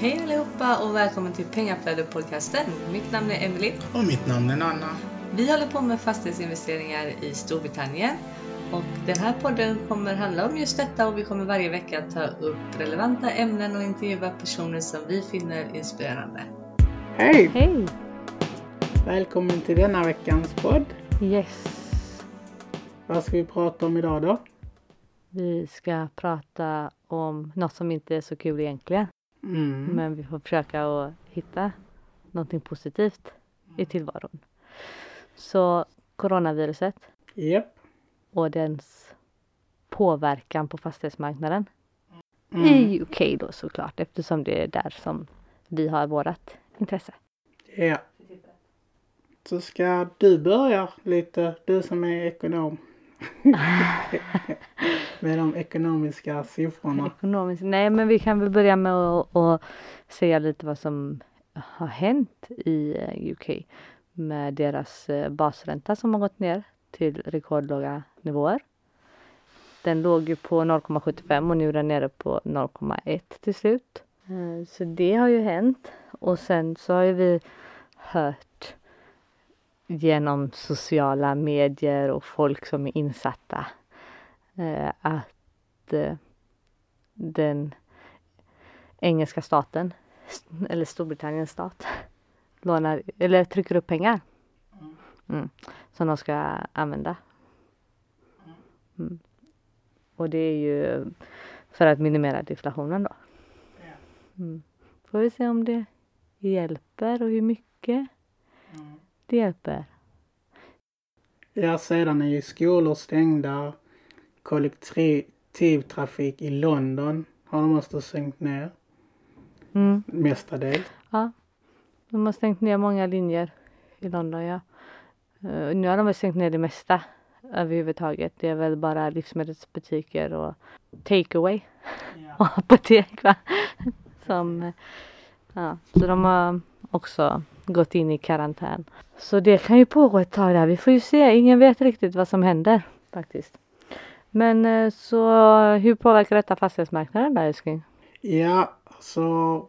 Hej allihopa och välkommen till Pengaflödet-podcasten. Mitt namn är Emily. Och mitt namn är Nanna. Vi håller på med fastighetsinvesteringar i Storbritannien. Och den här podden kommer handla om just detta och vi kommer varje vecka ta upp relevanta ämnen och intervjua personer som vi finner inspirerande. Hej! Hej! Välkommen till denna veckans podd. Yes. Vad ska vi prata om idag då? Vi ska prata om något som inte är så kul egentligen. Mm. Men vi får försöka att hitta någonting positivt i tillvaron. Så coronaviruset Japp. och dens påverkan på fastighetsmarknaden. Mm. I UK då såklart eftersom det är där som vi har vårat intresse. Ja. Så ska du börja lite, du som är ekonom. Med de ekonomiska siffrorna. Ekonomiskt. Nej men vi kan väl börja med att, att säga lite vad som har hänt i eh, UK med deras eh, basränta som har gått ner till rekordlåga nivåer. Den låg ju på 0,75 och nu är den nere på 0,1 till slut. Eh, Så det har ju hänt och sen så har ju vi hört genom sociala medier och folk som är insatta eh, att eh, den engelska staten, eller Storbritanniens stat, lånar, eller trycker upp pengar. Mm, som de ska använda. Mm. Och det är ju för att minimera inflationen då. Mm. Får vi se om det hjälper och hur mycket det hjälper. Ja, sedan är ju skolor stängda. Kollektivtrafik i London har de måste sänkt ner Mm. mestadels. Ja, de har stängt ner många linjer i London, ja. Eh, nu har de väl stängt ner det mesta överhuvudtaget. Det är väl bara livsmedelsbutiker och takeaway och apotek, va? Som, eh, ja, så de har också gått in i karantän. Så det kan ju pågå ett tag där. Vi får ju se. Ingen vet riktigt vad som händer faktiskt. Men eh, så hur påverkar detta fastighetsmarknaden där älskling? Ja, så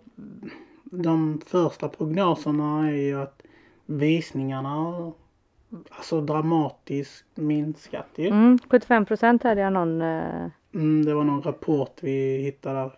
de första prognoserna är ju att visningarna alltså dramatiskt minskat ju. Mm, 75 procent hade jag någon eh, Mm, det var någon rapport vi hittade där.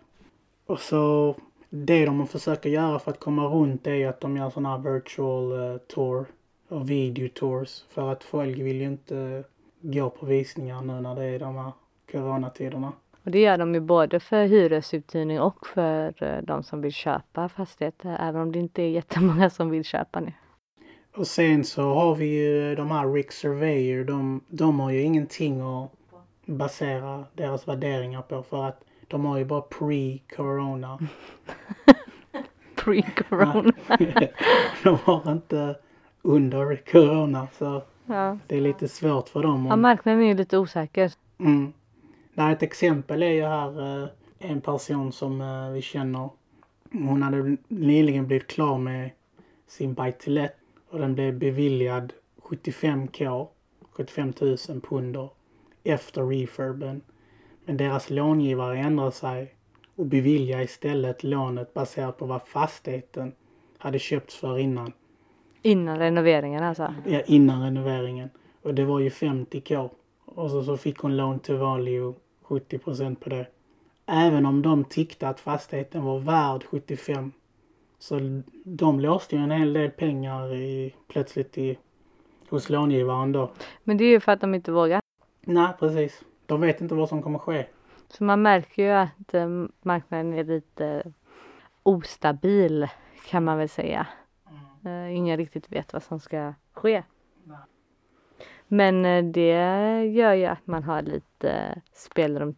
Och så det de försöker göra för att komma runt är att de gör sådana här virtual eh, tour och video tours för att folk vill ju inte gå på visningar nu när det är de här coronatiderna. Och det gör de ju både för hyresuthyrning och för eh, de som vill köpa fastigheter. Även om det inte är jättemånga som vill köpa nu. Och sen så har vi ju de här Rick Surveyor. De, de har ju ingenting att basera deras värderingar på för att de har ju bara pre-corona. Pre-corona. de har inte under corona så ja. det är lite svårt för dem. ja, marknaden är ju lite osäker. mm. Nej, ett exempel är ju här eh, en person som eh, vi känner. Hon hade nyligen blivit klar med sin buy to let och den blev beviljad 75k, 75 000 punder efter refurben. Men deras långivare ändrade sig och beviljade istället lånet baserat på vad fastigheten hade köpts för innan. Innan renoveringen alltså. Ja, innan renoveringen. Och det var ju 50k. Och så, så fick hon loan to value 70% på det. Även om de tyckte att fastigheten var värd 75. Så de låste ju en hel del pengar i, plötsligt i, hos långivaren då. Men det är ju för att de inte vågar. Nej, precis. De vet inte vad som kommer ske. Så man märker ju att eh, marknaden är lite ostabil kan man väl säga. Eh, ingen riktigt vet vad som ska ske. Nej. Men eh, det gör ju att man har lite spelrum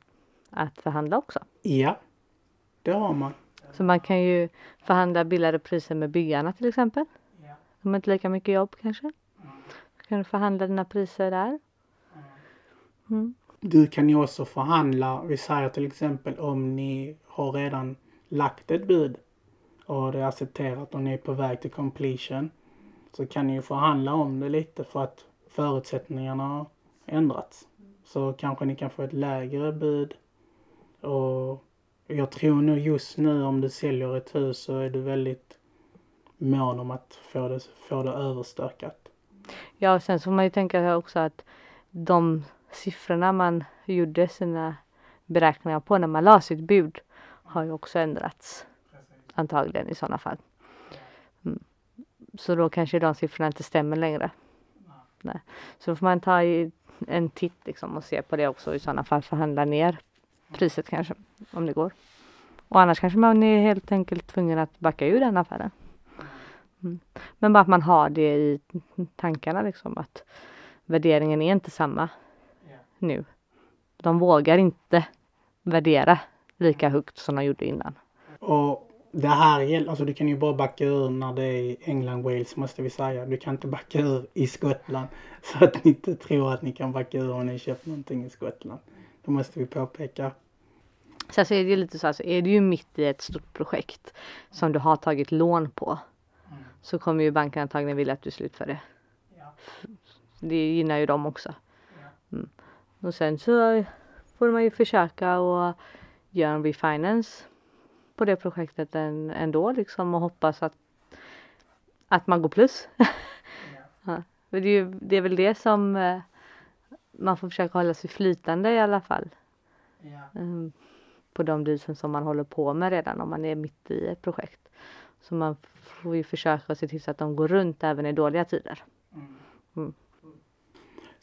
att förhandla också. Ja, det har man. Så man kan ju förhandla billigare priser med byggarna till exempel. Ja. De har inte lika mycket jobb kanske. Så kan du förhandla dina priser där. Mm. Du kan ju också förhandla. Vi säger till exempel om ni har redan lagt ett bud och det är accepterat och ni är på väg till completion. Så kan ni ju förhandla om det lite för att förutsättningarna har ändrats. Så kanske ni kan få ett lägre bud och Jag tror nog just nu om du säljer ett hus så är du väldigt mån om att få det, få det överstökat. Ja, sen så får man ju tänka också att de siffrorna man gjorde sina beräkningar på när man la sitt bud har ju också ändrats. Antagligen i sådana fall. Mm. Så då kanske de siffrorna inte stämmer längre. Nej. Så då får man ta en titt liksom och se på det också i sådana fall förhandla ner priset kanske om det går. Och annars kanske man är helt enkelt tvungen att backa ur den affären. Mm. Men bara att man har det i tankarna liksom att värderingen är inte samma nu. De vågar inte värdera lika högt som de gjorde innan. Och det här gäller, alltså du kan ju bara backa ur när det är England, Wales måste vi säga. Du kan inte backa ur i Skottland. Så att ni inte tror att ni kan backa ur om ni köper någonting i Skottland. Det måste vi påpeka. Sen så är det ju lite så, alltså är du ju mitt i ett stort projekt som du har tagit lån på så kommer ju banken antagligen vilja att du slutför det. Det gynnar ju dem också. Mm. Och sen så får man ju försöka och göra en refinance på det projektet ändå liksom och hoppas att, att man går plus. ja. det, är ju, det är väl det som eh, man får försöka hålla sig flytande i alla fall. Mm, på de dealsen som man håller på med redan om man är mitt i ett projekt. Så man får ju försöka se till så att de går runt även i dåliga tider. Mm.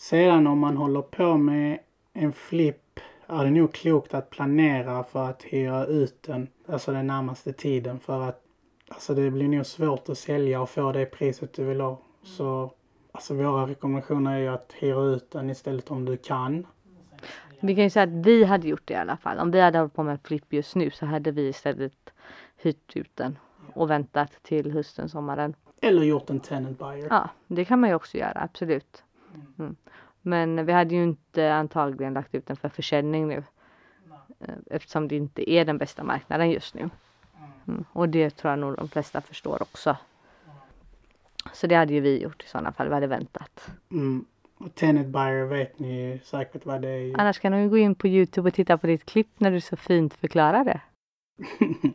Sedan om man håller på med en flipp är det nog klokt att planera för att hyra ut den, alltså den närmaste tiden för att alltså det blir nog svårt att sälja och få det priset du vill ha. Så alltså våra rekommendationer är ju att hyra ut den istället om du kan. Vi kan ju säga att vi hade gjort det i alla fall. Om vi hade hållit på med en flipp just nu så hade vi istället hyrt ut den och väntat till hösten, sommaren. Eller gjort en tenant buyer. Ja, det kan man ju också göra, absolut. Mm. Men vi hade ju inte antagligen lagt ut den för försäljning nu. Eh, eftersom det inte är den bästa marknaden just nu. Mm. Och det tror jag nog de flesta förstår också. Så det hade ju vi gjort i sådana fall. Vi hade väntat. Mm. Och Tenet Buyer vet ni säkert vad det är. Annars kan du gå in på Youtube och titta på ditt klipp när du så fint förklarar det.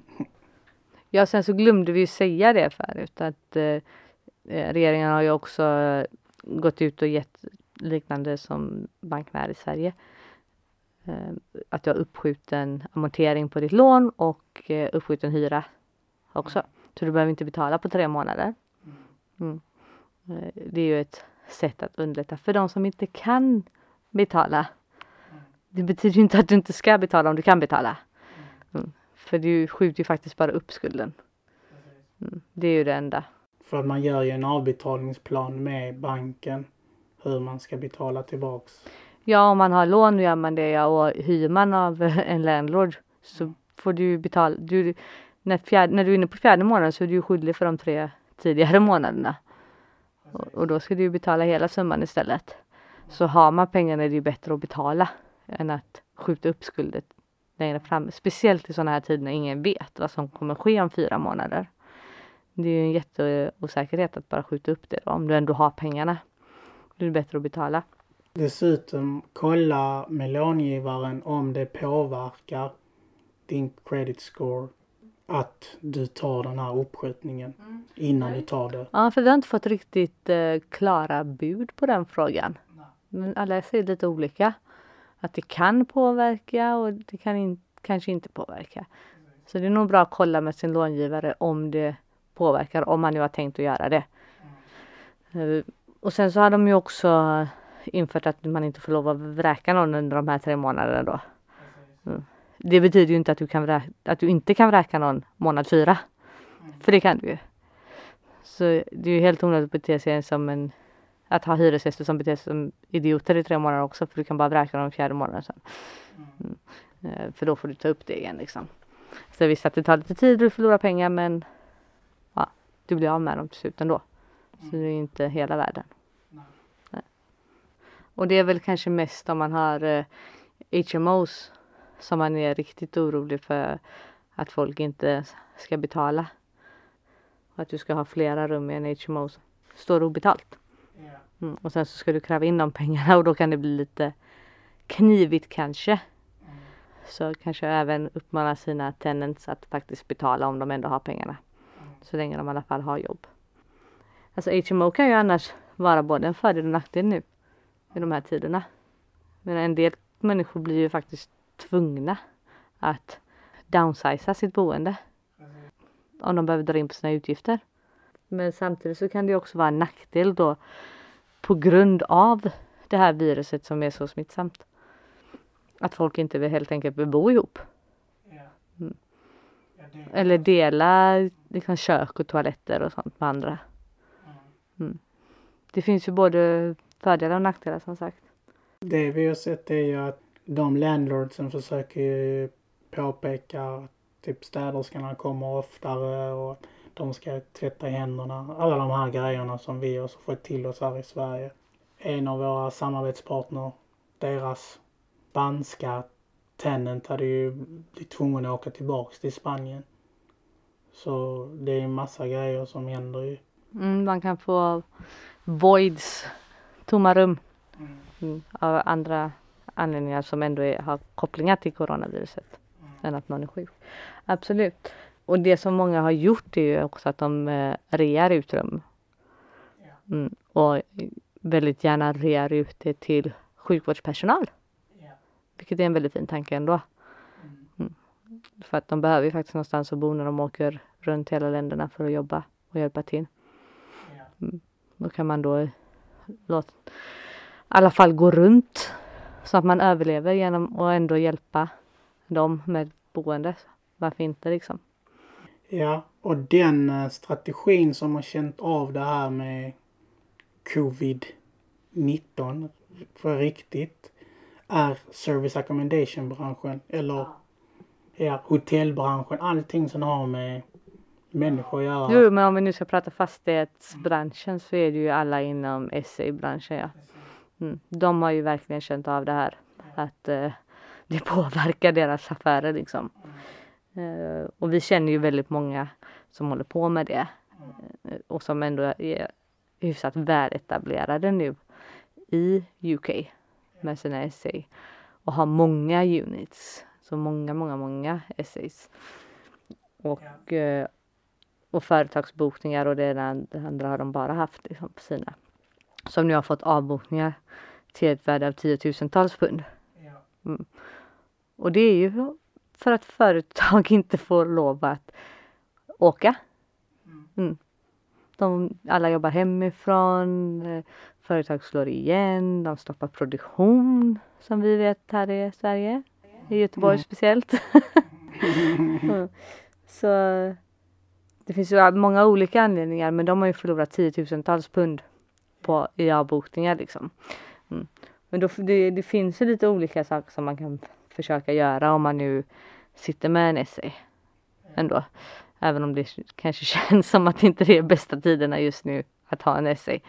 ja, sen så glömde vi ju säga det förut att eh, eh regeringen har ju också gått ut och gett liknande som bankerna är i Sverige. Eh, att du har uppskjuten amortering på ditt lån och eh, uppskjuten hyra också. Så du behöver inte betala på tre månader. Mm. Eh, det är ju ett sätt att underlätta för de som inte kan betala. Det betyder inte att du inte ska betala om du kan betala. Mm. För du skjuter ju faktiskt bara upp skulden. Mm. Det är ju det enda. För att man gör ju en avbetalningsplan med banken hur man ska betala tillbaks. Ja, om man har lån gör man det ja, och hyr man av en landlord så får du betala. Du, när, fjärde, när du är inne på fjärde månaden så är du skyldig för de tre tidigare månaderna. Och, och, då ska du betala hela summan istället. Så har man pengarna är det ju bättre att betala än att skjuta upp skulden längre fram. Speciellt i sådana här tider när ingen vet vad som kommer ske om fyra månader. Det är ju en jätteosäkerhet att bara skjuta upp det då, om du ändå har pengarna. Då är det bättre att betala. Dessutom kolla med långivaren om det påverkar din credit score att du tar den här uppskjutningen mm. innan du tar det. Ja, för vi har inte fått riktigt eh, klara bud på den frågan. Men alla säger lite olika. Att det kan påverka och det kan in, kanske inte påverka. Så det är nog bra att kolla med sin långivare om det påverkar, om man nu har tänkt att göra det. Mm. Och sen så har de ju också infört att man inte får lov att vräka någon under de här tre månaderna då. Mm. Det betyder ju inte att du, kan vräka, att du inte kan vräka någon månad fyra. För det kan du ju. Så det är ju helt onödigt att bete sig som en att ha hyresgäster som beter sig som idioter i tre månader också för du kan bara vräka dem fjärde månaden sen. Mm. Eh, för då får du ta upp det igen liksom. Så visst att det tar lite tid och du förlorar pengar men du blir av med dem till slut ändå. Så det är inte hela världen. Nej. Och det är väl kanske mest om man har eh, HMOs som man är riktigt orolig för att folk inte ska betala. Och att du ska ha flera rum i en HMO som står obetalt. Mm. Och sen så ska du kräva in de pengarna och då kan det bli lite knivigt kanske. så kanske även uppmana sina tenants att faktiskt betala om de ändå har pengarna. Så länge de i alla fall har jobb. Alltså HMO kan ju annars vara både en fördel och nackdel nu i de här tiderna. Men en del människor blir ju faktiskt tvungna att downsiza sitt boende. Om de behöver dra in på sina utgifter. Men samtidigt så kan det också vara en nackdel då på grund av det här viruset som är så smittsamt. Att folk inte vill helt enkelt vill bo ihop. Mm. Eller dela liksom, kök och toaletter och sånt med andra. Mm. Det finns ju både fördelar och nackdelar som sagt. Det vi har sett är ju att de landlordsen försöker påpeka att typ städerskorna kommer oftare och de ska tvätta händerna. Alla de här grejerna som vi har fått till oss här i Sverige. En av våra samarbetspartner, deras spanska tenant hade ju blivit tvungen att åka tillbaks till Spanien. Så det är en massa grejer som händer ju. Mm, man kan få voids, tomma rum. Mm, av andra anledningar som ändå är, har kopplingar till coronaviruset. Mm. Än att någon är sjuk. Absolut. Och det som många har gjort är ju också att de eh, rear ut rum. Mm, och väldigt gärna rear ut det till sjukvårdspersonal. Vilket är en väldigt fin tanke ändå. Mm. För att de behöver ju faktiskt någonstans att bo när de åker runt hela länderna för att jobba och hjälpa till. Mm. Då kan man då låta i alla fall gå runt så att man överlever genom att ändå hjälpa dem med boende. Varför inte liksom? Ja, och den eh, strategin som har känt av det här med covid-19 för riktigt är service accommodation branschen eller ja, hotellbranschen. Allting som har med människor att göra. Jo, men om vi nu ska prata fastighetsbranschen så är det ju alla inom SE-branschen. Ja. Mm. De har ju verkligen känt av det här. Att eh, det påverkar deras affärer liksom. Eh, och vi känner ju väldigt många som håller på med det. Eh, och som ändå är hyfsat väletablerade nu i UK med sina essay och har många units. Så många, många, många essays. Och, eh, och företagsbokningar och det, det andra har de bara haft liksom, på sina. Som nu har fått avbokningar till ett värde av tiotusentals pund. Mm. Och det är ju för att företag inte får lov att åka. Mm. De, alla jobbar hemifrån, eh, företag slår igen, de stoppar produktion som vi vet här i Sverige, i Göteborg mm. speciellt. mm. Så det finns ju många olika anledningar men de har ju förlorat tiotusentals pund på, i avbokningar liksom. Mm. Men då, det, det finns ju lite olika saker som man kan försöka göra om man nu sitter med en essay ändå. Även om det kanske känns som att det inte är bästa tiderna just nu att ha en essay.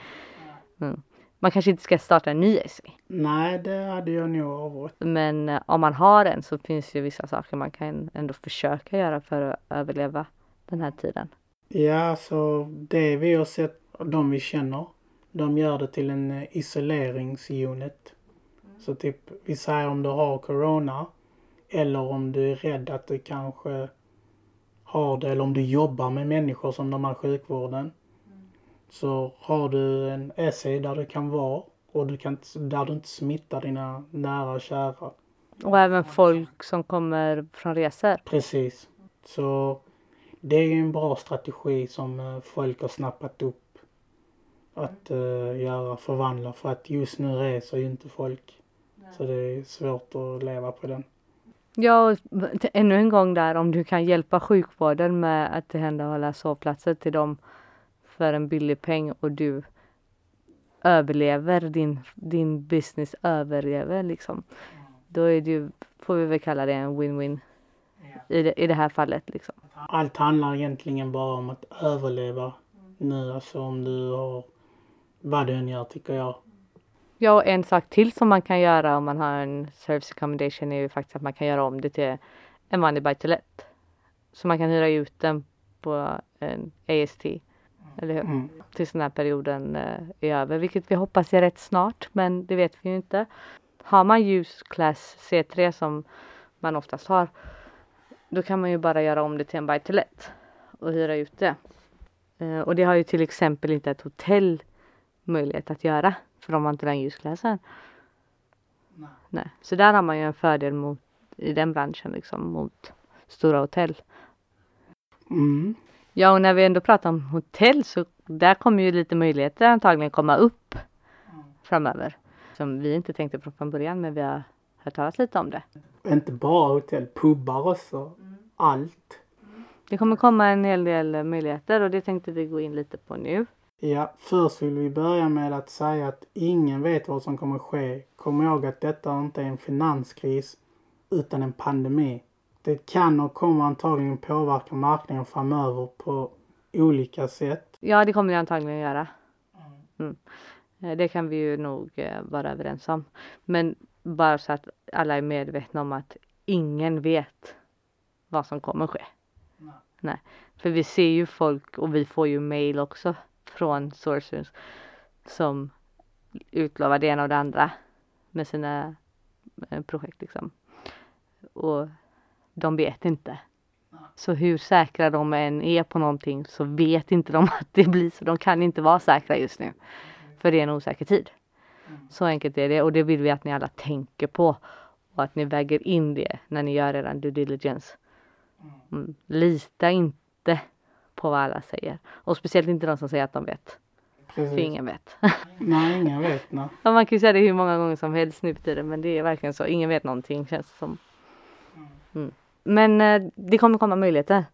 Mm. Man kanske inte ska starta en ny essay. Nej, det hade jag nog avrått. Men eh, om man har en så finns det ju vissa saker man kan ändå försöka göra för att överleva den här tiden. Ja, så det vi har sett, de vi känner, de gör det till en eh, isoleringsunit. Mm. Så typ, vi säger om du har corona eller om du är rädd att du kanske har det eller om du jobbar med människor som de här sjukvården. Så har du en essay där du kan vara och du kan, där du inte smittar dina nära och kära. Och även folk som kommer från resor. Precis. Så det är ju en bra strategi som eh, folk har snappat upp. Att uh, göra, förvandla. För att just nu reser ju inte folk. Nej. Så det är svårt att leva på den. Ja, ännu en gång där om du kan hjälpa sjukvården med att tillhandahålla sovplatser till dem för en billig peng och du överlever, din, din business överlever liksom. Då är det ju, får vi väl kalla det en win-win i det, i det här fallet liksom. Allt handlar egentligen bara om att överleva nu, alltså om du har vad du än gör tycker jag. Ja, och en sak till som man kan göra om man har en service accommodation är ju faktiskt att man kan göra om det till en vanlig buy to let. Så man kan hyra ut den på en AST. Eller hur? Mm. Tills den här perioden eh, är över, vilket vi hoppas är rätt snart, men det vet vi ju inte. Har man ljus class C3 som man oftast har. Då kan man ju bara göra om det till en buy to let och hyra ut det. Eh, och det har ju till exempel inte ett hotell möjlighet att göra för de har inte den ljusklassen. Nej. Nej. Så där har man ju en fördel mot, i den branschen liksom mot stora hotell. Mm. Ja och när vi ändå pratar om hotell så där kommer ju lite möjligheter antagligen komma upp framöver. Som vi inte tänkte på från början men vi har hört talas lite om det. Inte bara hotell, pubbar också. Allt. Det kommer komma en hel del möjligheter och det tänkte vi gå in lite på nu. Ja, först vill vi börja med att säga att ingen vet vad som kommer ske. Kom ihåg att detta inte är en finanskris utan en pandemi. Det kan och kommer antagligen påverka marknaden framöver på olika sätt. Ja det kommer det antagligen göra. Mm. Eh, Det kan vi ju nog eh, vara överens om. Men bara så att alla är medvetna om att ingen vet vad som kommer ske. Nej. Nej. För vi ser ju folk och vi får ju mail också från sources som utlovar det ena och det andra med sina eh, projekt liksom. Och de vet inte. Så hur säkra de än är på någonting så vet inte de att det blir så. De kan inte vara säkra just nu. För det är en osäker tid. Så enkelt är det och det vill vi att ni alla tänker på. Och att ni väger in det när ni gör er due diligence. Mm. Lita inte på vad alla säger. Och speciellt inte de som säger att de vet. För Precis. ingen vet. Nej, ingen vet. Nej. Ja, man kan ju säga det hur många gånger som helst nu för tiden men det är verkligen så. Ingen vet någonting känns det som. Mm. Men eh, det kommer komma möjligheter.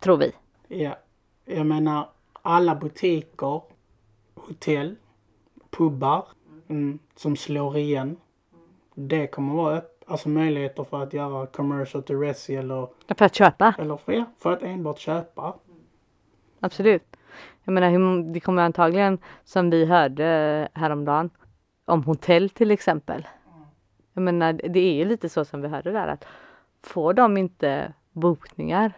Tror vi. Ja, jag menar alla butiker, hotell, pubbar mm, som slår igen. Det kommer vara alltså möjligheter för att göra commercial to resi eller, För att köpa. eller för, ja, för att enbart köpa. Absolut. Jag menar det kommer antagligen som vi hörde häromdagen om hotell till exempel. Jag menar det är ju lite så som vi hörde där att får de inte bokningar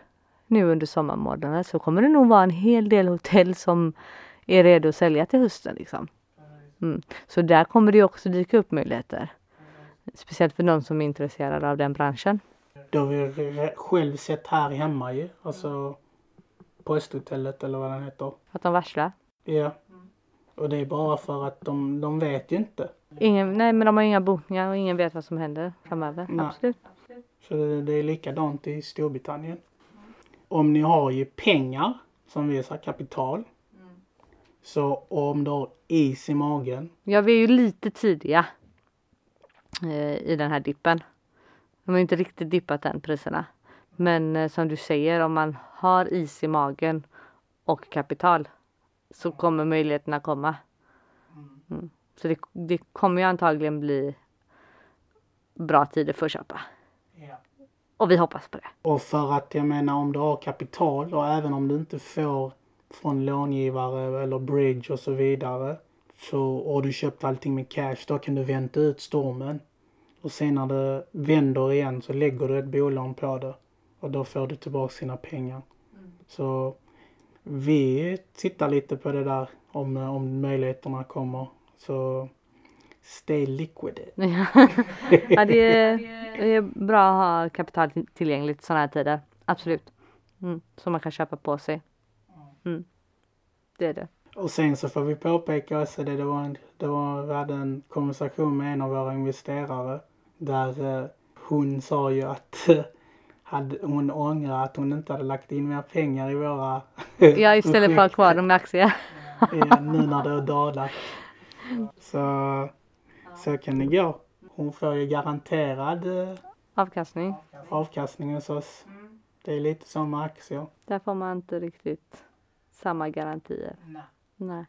nu under sommarmånaderna så kommer det nog vara en hel del hotell som är redo att sälja till hösten liksom. Mm. Så där kommer det också dyka upp möjligheter. Speciellt för de som är intresserade av den branschen. Det har vi själv sett här hemma ju. Alltså posthotellet eller vad den heter. Att de varslar. Ja. Och det är bara för att de, de vet ju inte. Ingen, nej men de har inga bokningar och ingen vet vad som händer framöver. Nej. Absolut. Så det, är likadant i Storbritannien. Om ni har ju pengar, som vi sa, kapital. Så om du har is i magen. Ja, vi är ju lite tidiga eh, i den här dippen. De har inte riktigt dippat än priserna. Men eh, som du säger, om man har is i magen och kapital så kommer möjligheterna komma. Mm. Så det, det kommer ju antagligen bli bra tider för att köpa. Och vi hoppas på det. Och för att jag menar om du har kapital och även om du inte får från långivare eller bridge och så vidare. Så, och du köpt allting med cash, då kan du vänta ut stormen. Och sen när det vänder igen så lägger du ett bolån på det. Och då får du tillbaka sina pengar. Så vi tittar lite på det där om, om möjligheterna kommer. Så stay liquid. ja, det är, det är bra att ha kapital till- tillgängligt sådana här tider. Absolut. Mm. Man kan köpa på sig. Mm. Det är det. Och sen så får vi påpeka också det, det var en, det var, vi hade en konversation med en av våra investerare där eh, hon sa ju att eh, hade, hon ångrar att hon inte hade lagt in mer pengar i våra Ja, istället för att ha kvar dem i aktier. Ja, nu när det har dalat. Så, så kan det gå. Hon får ju garanterad eh, Avkastning. avkastning hos oss. Det är lite som med aktier. Där får man inte riktigt samma garantier. Nej.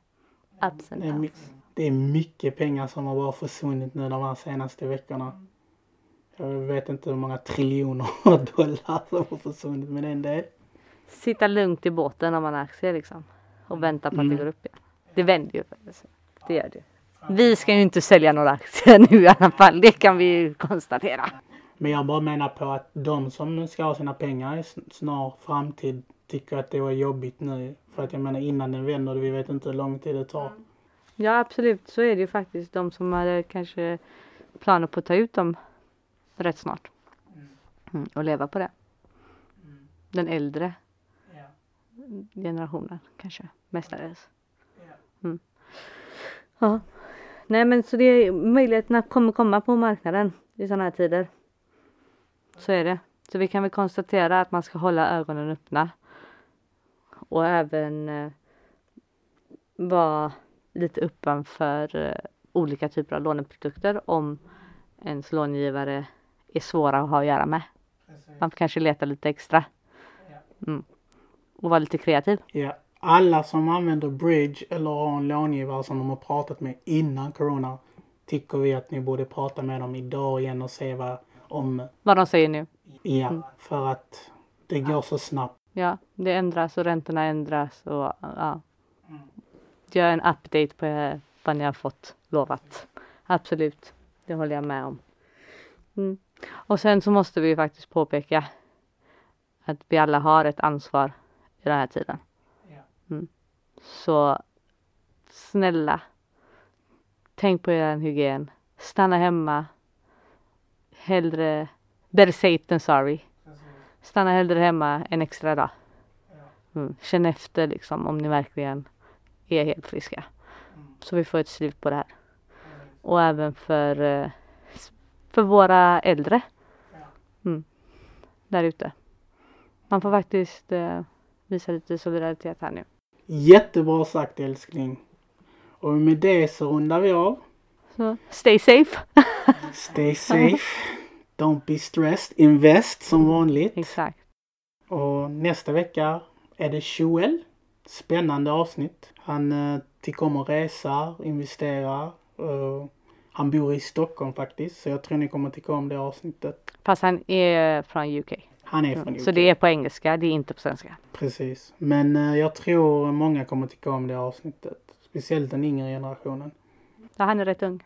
Ups and Det är, det är mycket pengar som har bara försvunnit nu de här senaste veckorna. Jag vet inte hur många triljoner dollar som har försvunnit men det är en del. Sitta lugnt i båten om man har aktier liksom. Och vänta på att det Mm. går upp igen. Det vänder ju. faktiskt. Det gör det. Vi ska ju inte sälja några aktier nu i alla fall. Det kan vi ju konstatera. Men jag bara menar på att de som ska ha sina pengar i sn- snar framtid tycker att det var jobbigt nu. För att jag menar innan den vänder, vi vet inte hur lång tid det tar. Ja absolut så är det ju faktiskt. De som hade kanske planer på att ta ut dem rätt snart. Mm, och leva på det. Mm. Den äldre generationen kanske mestadels. Ja. Ja. Nej men så det är möjligheterna kommer komma på marknaden i sådana här tider. Så är det. Så vi kan väl konstatera att man ska hålla ögonen öppna. Och även eh, vara lite öppen för eh, olika typer av låneprodukter om ens långivare är svåra att ha att göra med. Man får kanske leta lite extra. Mm. Och vara lite kreativ. Ja. Alla som använder Bridge eller har en långivare som de har pratat med innan Corona tycker vi att ni borde prata med dem idag igen och se vad om, Vad de säger nu. ja, för att det går så snabbt. Ja, det ändras och räntorna ändras och ja. Mm. Gör en update på vad ni har fått lovat. Absolut, det håller jag med om. Mm. Och sen så måste vi faktiskt påpeka att vi alla har ett ansvar i den här tiden. Mm. Så snälla, tänk på er hygien. Stanna hemma. Hellre, better safe than sorry. Stanna hellre hemma en extra dag. Mm. Känn efter liksom om ni verkligen är helt friska. Så vi får ett slut på det här. Och även för, eh, för våra äldre. Mm. Där ute. Man får faktiskt eh, visa lite solidaritet här nu. Jättebra sagt älskling. Och med det så rundar vi av. Så stay safe. Stay safe. Don't be stressed. Invest som vanligt. Exakt. Och nästa vecka är det Joel. Spännande avsnitt. Han eh, tycker om att resa, investera. Eh, han bor i Stockholm faktiskt. Så jag tror ni kommer tycka om det avsnittet. Fast han är från UK. Han är från UK. Så det är på engelska, det är inte på svenska. Precis. Men eh, jag tror många kommer tycka om det avsnittet. Speciellt den yngre generationen. Ja, han är rätt ung.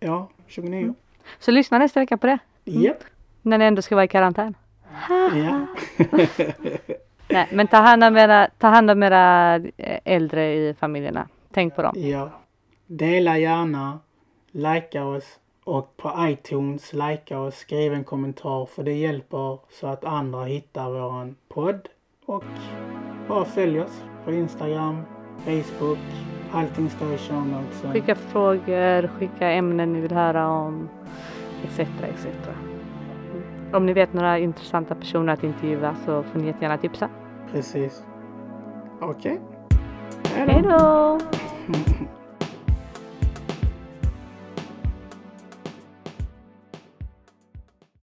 Ja, 29. Så lyssna nästa vecka på det. Japp. När ni ändå ska vara i karantän. Ja. Nej, men ta hand om era, ta hand om era eh, äldre i familjerna. Tänk på dem. ja. Dela gärna. Likea oss. Och på iTunes, likea oss, skriv en kommentar för det hjälper så att andra hittar våran podd. Och bara följ oss på Instagram, Facebook. Allting står i show notesen. Skicka frågor, skicka ämnen ni vill höra om. Etc. etc. Om ni vet några intressanta personer att intervjua så får ni jättegärna tipsa. Precis. Okej. Hej då! då!